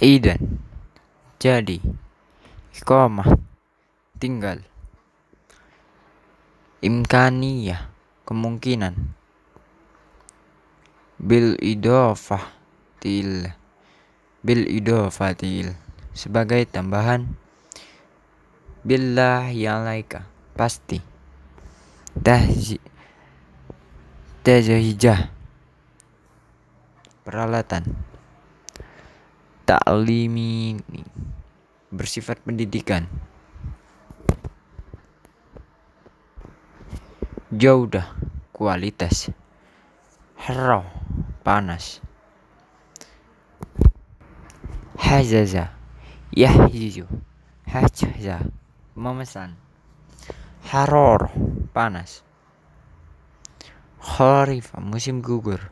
Aidan. Jadi iqamah tinggal. Imkaniyah kemungkinan. Bil idofah til bil idofatil sebagai tambahan billah yalaika pasti. Tahzijah peralatan taklimi bersifat pendidikan. Jaudah kualitas. Harau panas. Hazaza. Yahjizu hajaza memesan. Haror panas. Kharif musim gugur.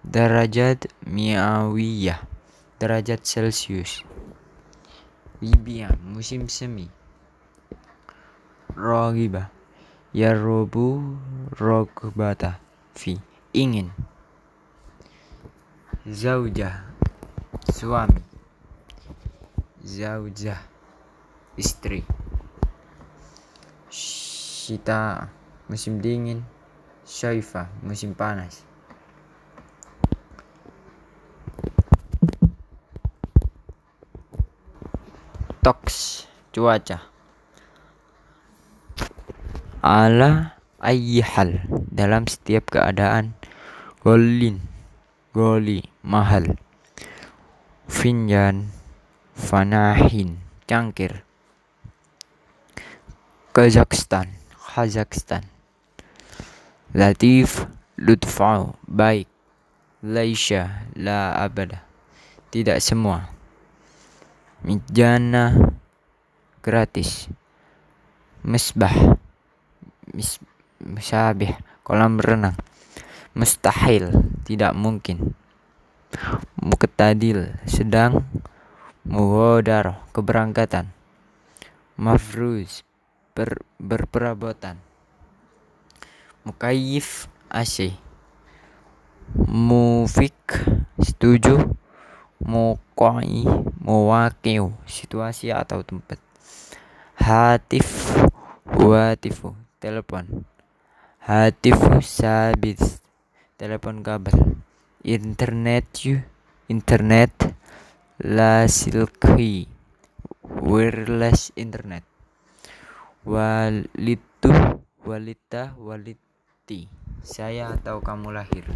Derajat miawiyah derajat celcius. Libya musim semi. Rogiba Yarobu Rogbata Fi ingin. Zauja suami. Zaujah istri. Shita musim dingin. Syaifa musim panas Toks cuaca. Ala hal dalam setiap keadaan golin goli mahal. Finjan fanahin cangkir. Kazakhstan Kazakhstan. Latif Lutfau baik. Laisha la abada. Tidak semua Mijana gratis. Misbah. Mis Misabih. Kolam renang. Mustahil. Tidak mungkin. Muktadil sedang Muhodar. Keberangkatan. Mafruz. Ber, berperabotan. Mukayif AC. Mufik. Setuju. Muqai muwaqiu situasi atau tempat. Hatif watifu telepon. Hatifu sabit telepon kabel internet you internet la silki wireless internet. Walitu walita waliti. Saya atau kamu lahir